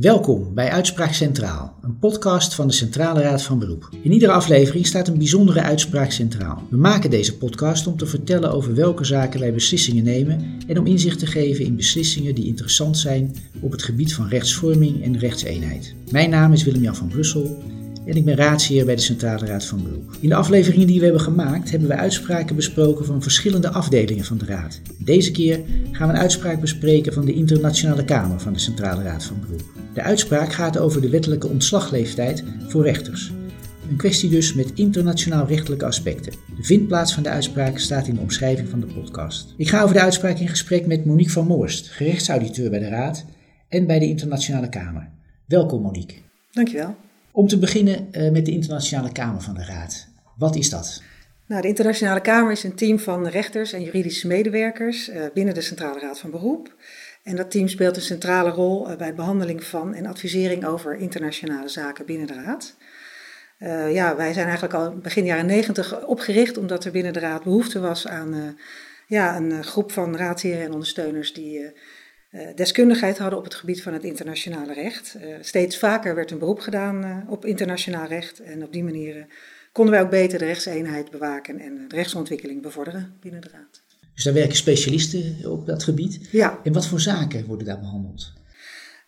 Welkom bij Uitspraak Centraal, een podcast van de Centrale Raad van Beroep. In iedere aflevering staat een bijzondere uitspraak centraal. We maken deze podcast om te vertellen over welke zaken wij beslissingen nemen en om inzicht te geven in beslissingen die interessant zijn op het gebied van rechtsvorming en rechtseenheid. Mijn naam is Willem-Jan van Brussel en ik ben raadsheer bij de Centrale Raad van Beroep. In de afleveringen die we hebben gemaakt hebben we uitspraken besproken van verschillende afdelingen van de Raad. Deze keer gaan we een uitspraak bespreken van de Internationale Kamer van de Centrale Raad van Beroep. De uitspraak gaat over de wettelijke ontslagleeftijd voor rechters. Een kwestie dus met internationaal rechtelijke aspecten. De vindplaats van de uitspraak staat in de omschrijving van de podcast. Ik ga over de uitspraak in gesprek met Monique van Moorst, gerechtsauditeur bij de Raad en bij de Internationale Kamer. Welkom Monique. Dankjewel. Om te beginnen uh, met de Internationale Kamer van de Raad. Wat is dat? Nou, de Internationale Kamer is een team van rechters en juridische medewerkers uh, binnen de Centrale Raad van Beroep. En dat team speelt een centrale rol uh, bij de behandeling van en advisering over internationale zaken binnen de Raad. ja, wij zijn eigenlijk al begin jaren negentig opgericht omdat er binnen de Raad behoefte was aan ja, een groep van raadsheren en ondersteuners die deskundigheid hadden op het gebied van het internationale recht. Uh, steeds vaker werd een beroep gedaan uh, op internationaal recht en op die manier konden wij ook beter de rechtseenheid bewaken en de rechtsontwikkeling bevorderen binnen de Raad. Dus daar werken specialisten op dat gebied? Ja. En wat voor zaken worden daar behandeld?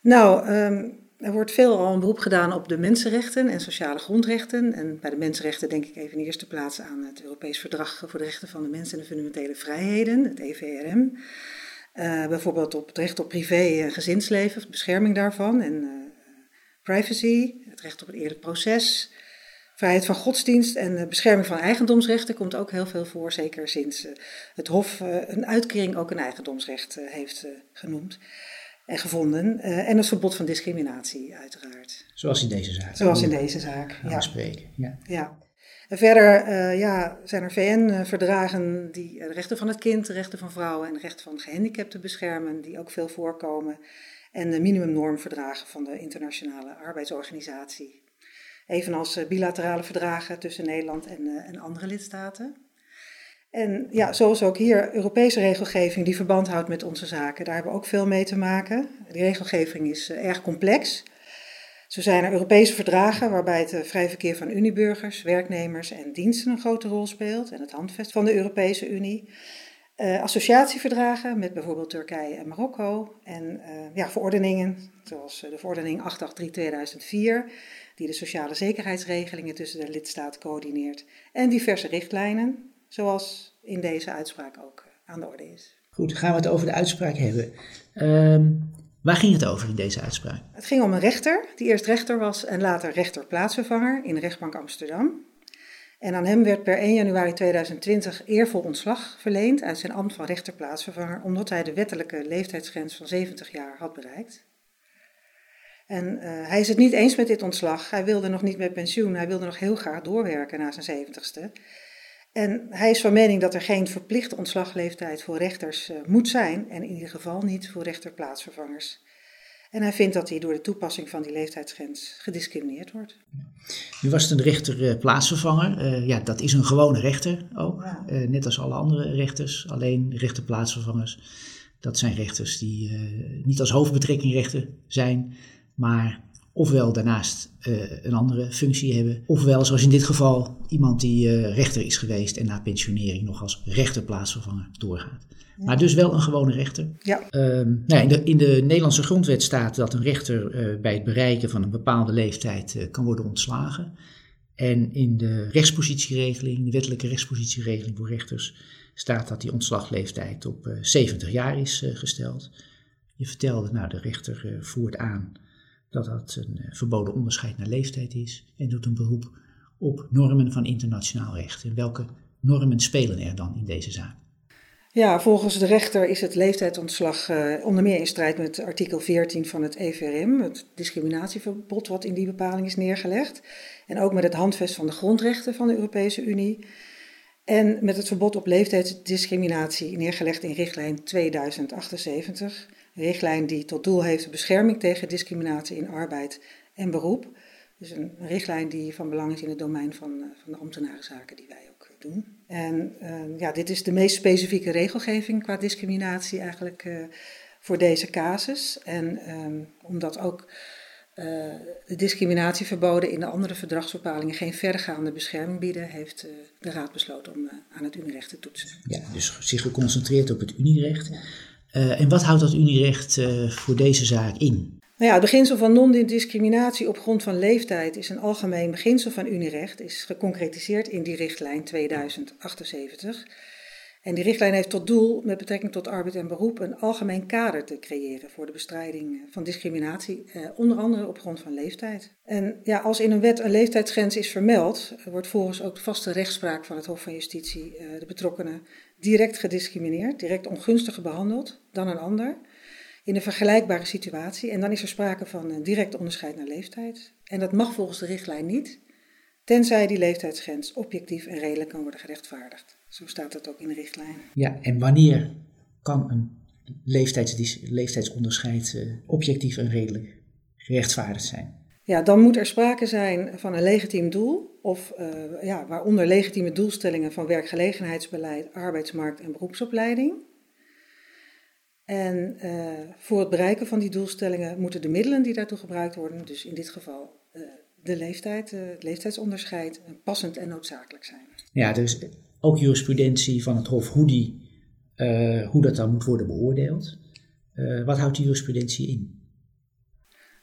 Nou, um, er wordt veel al een beroep gedaan op de mensenrechten en sociale grondrechten. En bij de mensenrechten denk ik even in de eerste plaats aan het Europees Verdrag voor de Rechten van de Mens en de Fundamentele Vrijheden, het EVRM. Uh, bijvoorbeeld op het recht op privé en gezinsleven, bescherming daarvan en uh, privacy, het recht op het eerlijk proces, vrijheid van godsdienst en uh, bescherming van eigendomsrechten komt ook heel veel voor, zeker sinds het Hof een uitkering ook een eigendomsrecht heeft genoemd en gevonden. en het verbod van discriminatie, uiteraard. Zoals in deze zaak. Zoals in deze zaak, ja. Spreken. ja. ja. Verder uh, ja, zijn er VN-verdragen die de rechten van het kind, de rechten van vrouwen en de rechten van gehandicapten beschermen, die ook veel voorkomen. En de minimumnormverdragen van de Internationale Arbeidsorganisatie. Evenals bilaterale verdragen tussen Nederland en, uh, en andere lidstaten. En ja, zoals ook hier Europese regelgeving die verband houdt met onze zaken, daar hebben we ook veel mee te maken. De regelgeving is erg complex. Zo zijn er Europese verdragen waarbij het vrij verkeer van Unieburgers, werknemers en diensten een grote rol speelt en het handvest van de Europese Unie. Uh, associatieverdragen met bijvoorbeeld Turkije en Marokko. En uh, ja, verordeningen, zoals de verordening 883-2004, die de sociale zekerheidsregelingen tussen de lidstaten coördineert. En diverse richtlijnen, zoals in deze uitspraak ook aan de orde is. Goed, gaan we het over de uitspraak hebben. Um, Waar ging het over in deze uitspraak? Het ging om een rechter, die eerst rechter was en later rechter-plaatsvervanger in de rechtbank Amsterdam. En aan hem werd per 1 januari 2020 eervol ontslag verleend uit zijn ambt van rechter-plaatsvervanger, omdat hij de wettelijke leeftijdsgrens van 70 jaar had bereikt. En uh, hij is het niet eens met dit ontslag. Hij wilde nog niet met pensioen, hij wilde nog heel graag doorwerken na zijn 70ste. En hij is van mening dat er geen verplichte ontslagleeftijd voor rechters uh, moet zijn en in ieder geval niet voor rechterplaatsvervangers. En hij vindt dat hij door de toepassing van die leeftijdsgrens gediscrimineerd wordt. Nu was het een rechter-plaatsvervanger. Uh, ja, dat is een gewone rechter ook, ja. uh, net als alle andere rechters. Alleen rechterplaatsvervangers, dat zijn rechters die niet als hoofdbetrekking rechter zijn, maar ofwel daarnaast uh, een andere functie hebben, ofwel zoals in dit geval iemand die uh, rechter is geweest en na pensionering nog als rechterplaatsvervanger doorgaat. Ja. Maar dus wel een gewone rechter. Ja. Um, nou, in, de, in, de, Nederlandse grondwet staat dat een rechter uh, bij het bereiken van een bepaalde leeftijd kan worden ontslagen. En in de rechtspositieregeling, de wettelijke rechtspositieregeling voor rechters, staat dat die ontslagleeftijd op 70 jaar is gesteld. Je vertelde, nou, de rechter voert aan dat dat een verboden onderscheid naar leeftijd is en doet een beroep op normen van internationaal recht. En welke normen spelen er dan in deze zaak? Ja, volgens de rechter is het leeftijdsontslag uh, onder meer in strijd met artikel 14 van het EVRM, het discriminatieverbod wat in die bepaling is neergelegd. En ook met het handvest van de grondrechten van de Europese Unie. En met het verbod op leeftijdsdiscriminatie neergelegd in richtlijn 2078 richtlijn die tot doel heeft de bescherming tegen discriminatie in arbeid en beroep. Dus een richtlijn die van belang is in het domein van, uh, van de ambtenarenzaken die wij ook uh, doen. En uh, ja, dit is de meest specifieke regelgeving qua discriminatie eigenlijk voor deze casus. En ehm, omdat ook uh, de discriminatieverboden in de andere verdragsbepalingen geen verdergaande bescherming bieden, heeft de Raad besloten om aan het Unirecht te toetsen. Ja, dus zich geconcentreerd op het Unirecht. En wat houdt dat Unirecht voor deze zaak in? Nou ja, het beginsel van non-discriminatie op grond van leeftijd is een algemeen beginsel van Unirecht, is geconcretiseerd in die richtlijn 2078. En die richtlijn heeft tot doel, met betrekking tot arbeid en beroep, een algemeen kader te creëren voor de bestrijding van discriminatie, eh, onder andere op grond van leeftijd. En ja, als in een wet een leeftijdsgrens is vermeld, wordt volgens ook de vaste rechtspraak van het Hof van Justitie eh, de betrokkenen direct gediscrimineerd, direct ongunstiger behandeld dan een ander in een vergelijkbare situatie. En dan is er sprake van een direct onderscheid naar leeftijd. En dat mag volgens de richtlijn niet, tenzij die leeftijdsgrens objectief en redelijk kan worden gerechtvaardigd. Zo staat het ook in de richtlijn. Ja, en wanneer kan een leeftijds, leeftijdsonderscheid uh, objectief en redelijk gerechtvaardigd zijn? Ja, dan moet er sprake zijn van een legitiem doel, of uh, ja, waaronder legitieme doelstellingen van werkgelegenheidsbeleid, arbeidsmarkt en beroepsopleiding. En uh, voor het bereiken van die doelstellingen moeten de middelen die daartoe gebruikt worden, dus in dit geval uh, de leeftijd, het leeftijdsonderscheid, passend en noodzakelijk zijn. Ja, dus ook jurisprudentie van het Hof, hoe, die, hoe dat dan moet worden beoordeeld. wat houdt die jurisprudentie in?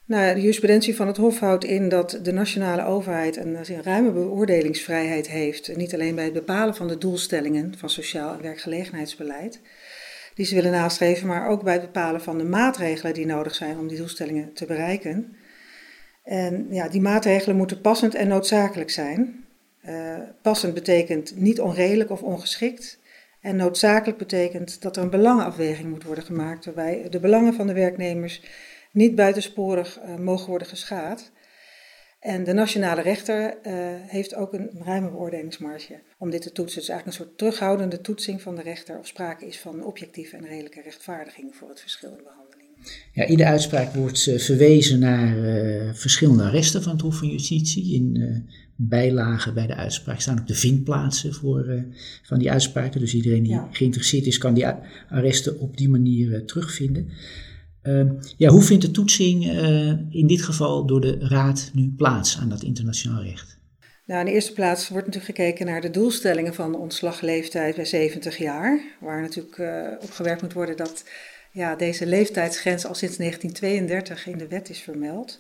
Nou, de jurisprudentie van het Hof houdt in dat de nationale overheid een, een ruime beoordelingsvrijheid heeft. Niet alleen bij het bepalen van de doelstellingen van sociaal en werkgelegenheidsbeleid, die ze willen nastreven, maar ook bij het bepalen van de maatregelen die nodig zijn om die doelstellingen te bereiken. En ja, die maatregelen moeten passend en noodzakelijk zijn. Uh, passend betekent niet onredelijk of ongeschikt. En noodzakelijk betekent dat er een belangenafweging moet worden gemaakt, waarbij de belangen van de werknemers niet buitensporig uh, mogen worden geschaad. En de nationale rechter uh, heeft ook een ruime beoordelingsmarge om dit te toetsen. Dus eigenlijk een soort terughoudende toetsing van de rechter of sprake is van objectieve en redelijke rechtvaardiging voor het verschil in behandeling. Ja, in de uitspraak wordt uh, verwezen naar uh, verschillende arresten van het Hof van Justitie. In bijlagen bij de uitspraak staan ook de vindplaatsen voor, van die uitspraken. Dus iedereen die ja. geïnteresseerd is, kan die arresten op die manier terugvinden. Uh, ja, hoe vindt de toetsing uh, in dit geval door de Raad nu plaats aan dat internationaal recht? Nou, in de eerste plaats wordt natuurlijk gekeken naar de doelstellingen van de ontslagleeftijd bij 70 jaar. Waar natuurlijk uh, op gewerkt moet worden dat ja, deze leeftijdsgrens al sinds 1932 in de wet is vermeld.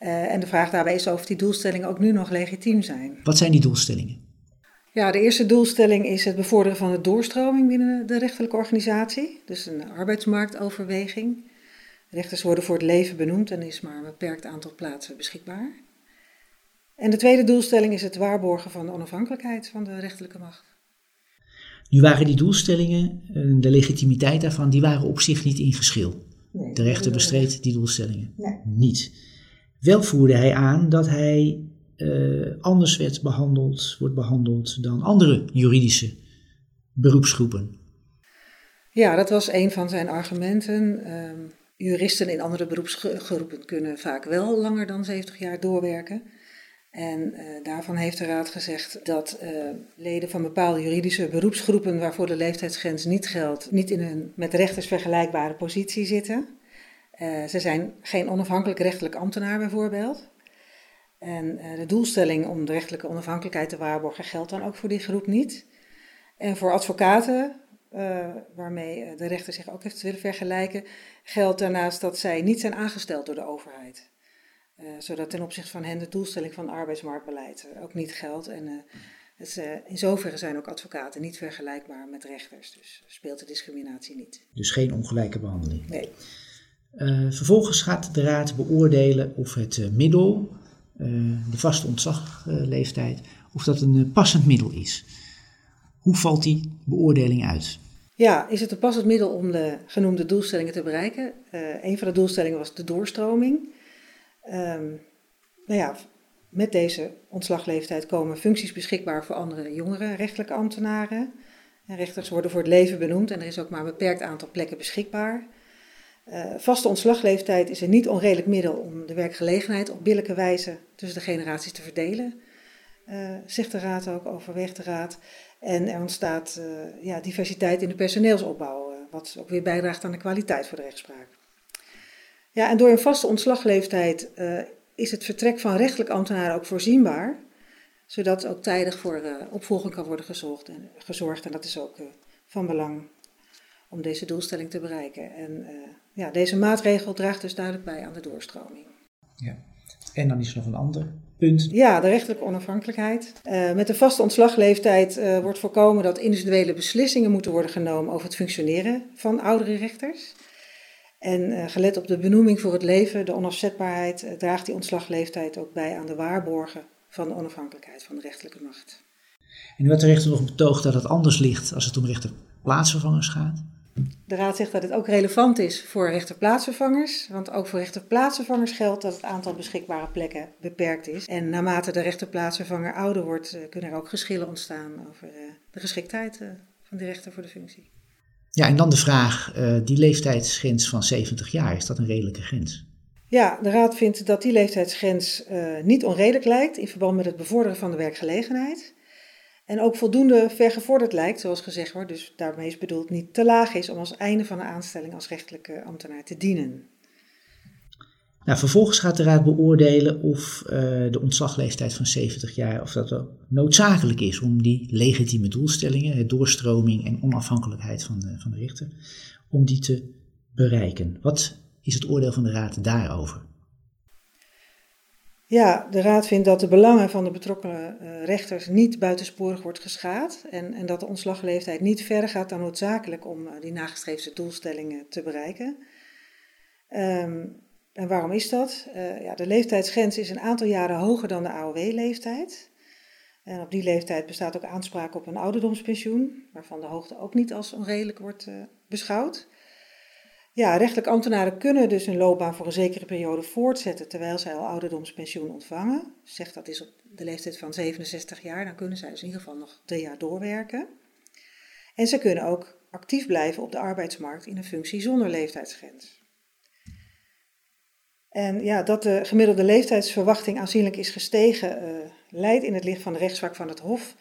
Uh, en de vraag daarbij is of die doelstellingen ook nu nog legitiem zijn. Wat zijn die doelstellingen? Ja, de eerste doelstelling is het bevorderen van de doorstroming binnen de rechterlijke organisatie. Dus een arbeidsmarktoverweging. Rechters worden voor het leven benoemd en is maar een beperkt aantal plaatsen beschikbaar. En de tweede doelstelling is het waarborgen van de onafhankelijkheid van de rechterlijke macht. Nu waren die doelstellingen, eh, de legitimiteit daarvan, die waren op zich niet in geschil. Nee, de rechter bestreed die doelstellingen nee. niet. Wel voerde hij aan dat hij uh, anders werd behandeld, wordt behandeld dan andere juridische beroepsgroepen. Ja, dat was een van zijn argumenten. Uh, Juristen in andere beroepsgroepen kunnen vaak wel langer dan 70 jaar doorwerken. En uh, daarvan heeft de Raad gezegd dat uh, leden van bepaalde juridische beroepsgroepen waarvoor de leeftijdsgrens niet geldt, niet in een met rechters vergelijkbare positie zitten. Uh, ze zijn geen onafhankelijk rechtelijk ambtenaar bijvoorbeeld. En de doelstelling om de rechtelijke onafhankelijkheid te waarborgen geldt dan ook voor die groep niet. En voor advocaten uh, waarmee eh, de rechter zich ook heeft willen vergelijken, geldt daarnaast dat zij niet zijn aangesteld door de overheid. Uh, zodat ten opzichte van hen de doelstelling van arbeidsmarktbeleid ook niet geldt. En het, in zoverre zijn ook advocaten niet vergelijkbaar met rechters. Dus speelt de discriminatie niet. Dus geen ongelijke behandeling. Nee. vervolgens gaat de Raad beoordelen of het middel, de vaste ontslagleeftijd, of dat een passend middel is. Hoe valt die beoordeling uit? Ja, is het een passend middel om de genoemde doelstellingen te bereiken? Uh, een van de doelstellingen was de doorstroming. Um, nou ja, met deze ontslagleeftijd komen functies beschikbaar voor andere jongere rechtelijke ambtenaren. En rechters worden voor het leven benoemd en er is ook maar een beperkt aantal plekken beschikbaar. Uh, vaste ontslagleeftijd is een niet onredelijk middel om de werkgelegenheid op billijke wijze tussen de generaties te verdelen, uh, zegt de Raad ook, overweegt de Raad. En er ontstaat uh, ja, diversiteit in de personeelsopbouw, uh, wat ook weer bijdraagt aan de kwaliteit voor de rechtspraak. Ja, en door een vaste ontslagleeftijd uh, is het vertrek van rechtelijk ambtenaren ook voorzienbaar, zodat ook tijdig voor opvolging kan worden gezorgd en, gezorgd. En dat is ook van belang om deze doelstelling te bereiken. En ja, deze maatregel draagt dus duidelijk bij aan de doorstroming. Ja. En dan is er nog een ander punt. Ja, de rechterlijke onafhankelijkheid. Uh, met de vaste ontslagleeftijd uh, wordt voorkomen dat individuele beslissingen moeten worden genomen over het functioneren van oudere rechters. En uh, gelet op de benoeming voor het leven, de onafzetbaarheid, draagt die ontslagleeftijd ook bij aan de waarborgen van de onafhankelijkheid van de rechterlijke macht. En nu had de rechter nog betoogd dat het anders ligt als het om rechterplaatsvervangers gaat. De Raad zegt dat het ook relevant is voor rechterplaatsvervangers. Want ook voor rechterplaatsvervangers geldt dat het aantal beschikbare plekken beperkt is. En naarmate de rechterplaatsvervanger ouder wordt, eh, kunnen er ook geschillen ontstaan over eh, de geschiktheid eh, van de rechter voor de functie. Ja, en dan de vraag, die leeftijdsgrens van 70 jaar, is dat een redelijke grens? Ja, de Raad vindt dat die leeftijdsgrens niet onredelijk lijkt in verband met het bevorderen van de werkgelegenheid. En ook voldoende vergevorderd lijkt, zoals gezegd wordt, dus daarmee is bedoeld niet te laag is om als einde van de aanstelling als rechtelijke ambtenaar te dienen. Nou, vervolgens gaat de Raad beoordelen of uh, de ontslagleeftijd van 70 jaar, of dat noodzakelijk is om die legitieme doelstellingen, het doorstroming en onafhankelijkheid van de, van de rechter, om die te bereiken. Wat is het oordeel van de Raad daarover? Ja, de Raad vindt dat de belangen van de betrokken uh, rechters niet buitensporig wordt geschaad en, en, dat de ontslagleeftijd niet verder gaat dan noodzakelijk om uh, die nagestreefde doelstellingen te bereiken. Um, en waarom is dat? Uh, ja, de leeftijdsgrens is een aantal jaren hoger dan de AOW-leeftijd. En op die leeftijd bestaat ook aanspraak op een ouderdomspensioen, waarvan de hoogte ook niet als onredelijk wordt beschouwd. Ja, rechtelijk ambtenaren kunnen dus hun loopbaan voor een zekere periode voortzetten terwijl zij al ouderdomspensioen ontvangen. Zeg dat is op de leeftijd van 67 jaar, dan kunnen zij dus in ieder geval nog drie jaar doorwerken. En ze kunnen ook actief blijven op de arbeidsmarkt in een functie zonder leeftijdsgrens. En ja, dat de gemiddelde leeftijdsverwachting aanzienlijk is gestegen, uh, leidt in het licht van de rechtspraak van het Hof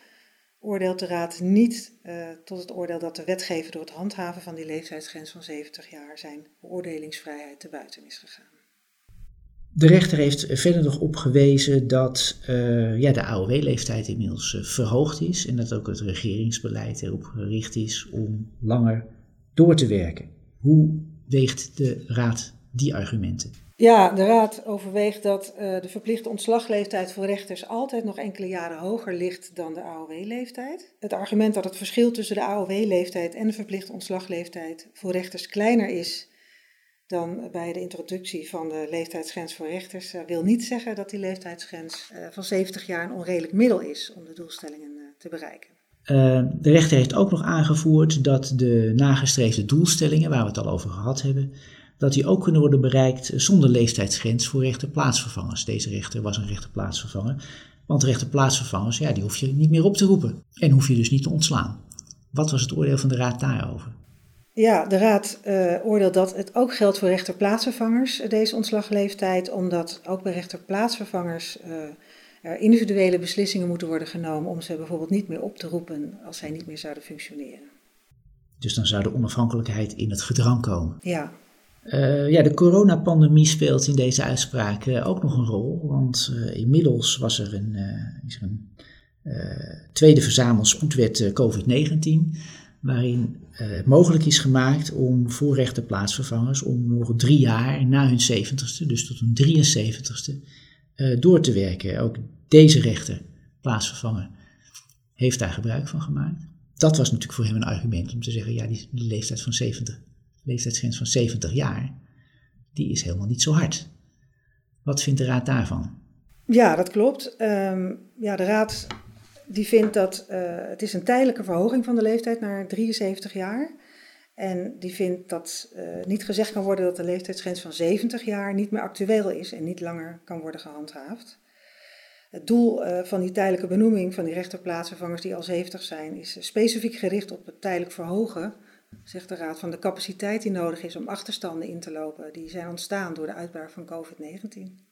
oordeelt de Raad niet uh, tot het oordeel dat de wetgever door het handhaven van die leeftijdsgrens van 70 jaar zijn beoordelingsvrijheid te buiten is gegaan. De rechter heeft verder nog opgewezen dat uh, ja, de AOW-leeftijd inmiddels uh, verhoogd is en dat ook het regeringsbeleid erop gericht is om langer door te werken. Hoe weegt de Raad die argumenten? Ja, de Raad overweegt dat uh, de verplichte ontslagleeftijd voor rechters altijd nog enkele jaren hoger ligt dan de AOW-leeftijd. Het argument dat het verschil tussen de AOW-leeftijd en de verplichte ontslagleeftijd voor rechters kleiner is dan bij de introductie van de leeftijdsgrens voor rechters, uh, wil niet zeggen dat die leeftijdsgrens uh, van 70 jaar een onredelijk middel is om de doelstellingen te bereiken. de rechter heeft ook nog aangevoerd dat de nagestreefde doelstellingen, waar we het al over gehad hebben, dat die ook kunnen worden bereikt zonder leeftijdsgrens voor rechterplaatsvervangers. Deze rechter was een rechterplaatsvervanger, want rechterplaatsvervangers, ja, die hoef je niet meer op te roepen en hoef je dus niet te ontslaan. Wat was het oordeel van de Raad daarover? Ja, de Raad uh, oordeelt dat het ook geldt voor rechterplaatsvervangers, deze ontslagleeftijd, omdat ook bij rechterplaatsvervangers uh, er individuele beslissingen moeten worden genomen om ze bijvoorbeeld niet meer op te roepen als zij niet meer zouden functioneren. Dus dan zou de onafhankelijkheid in het gedrang komen. Ja, uh, ja, de coronapandemie speelt in deze uitspraak uh, ook nog een rol, want uh, inmiddels was er een, is er een tweede verzamelspoedwet COVID-19, waarin het mogelijk is gemaakt om voorrechte plaatsvervangers om nog drie jaar na hun 70ste, dus tot hun 73ste, door te werken. Ook deze rechter, plaatsvervanger, heeft daar gebruik van gemaakt. Dat was natuurlijk voor hem een argument om te zeggen, ja, die, die leeftijd van 70 leeftijdsgrens van 70 jaar, die is helemaal niet zo hard. Wat vindt de Raad daarvan? Ja, dat klopt. Um, ja, de Raad die vindt dat uh, het is een tijdelijke verhoging van de leeftijd naar 73 jaar. En die vindt dat uh, niet gezegd kan worden dat de leeftijdsgrens van 70 jaar niet meer actueel is en niet langer kan worden gehandhaafd. Het doel uh, van die tijdelijke benoeming van die rechterplaatsvervangers die al 70 zijn, is specifiek gericht op het tijdelijk verhogen zegt de Raad, van de capaciteit die nodig is om achterstanden in te lopen. Die zijn ontstaan door de uitbraak van COVID-19.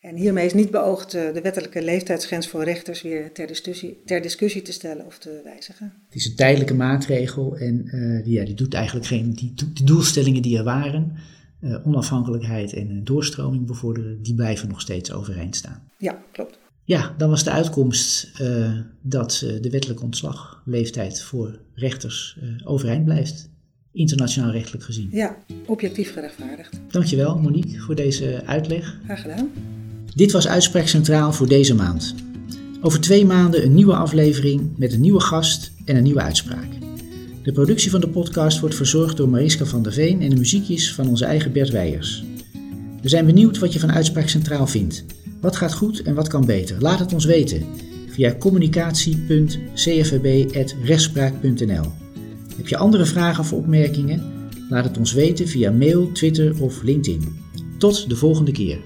En hiermee is niet beoogd de wettelijke leeftijdsgrens voor rechters weer ter discussie, ter discussie te stellen of te wijzigen. Het is een tijdelijke maatregel en die, ja, die doet eigenlijk geen, die, die doelstellingen die er waren, onafhankelijkheid en doorstroming bevorderen, die blijven nog steeds overeind staan. Ja, klopt. Ja, dan was de uitkomst uh, dat uh, de wettelijke ontslagleeftijd voor rechters uh, overeind blijft, internationaal rechtelijk gezien. Ja, objectief gerechtvaardigd. Dankjewel Monique voor deze uitleg. Graag gedaan. Dit was Uitspraak Centraal voor deze maand. Over twee maanden een nieuwe aflevering met een nieuwe gast en een nieuwe uitspraak. De productie van de podcast wordt verzorgd door Mariska van der Veen en de muziekjes van onze eigen Bert Weijers. We zijn benieuwd wat je van Uitspraak Centraal vindt. Wat gaat goed en wat kan beter? Laat het ons weten via communicatie.cfvb.rechtspraak.nl. Heb je andere vragen of opmerkingen? Laat het ons weten via mail, Twitter of LinkedIn. Tot de volgende keer.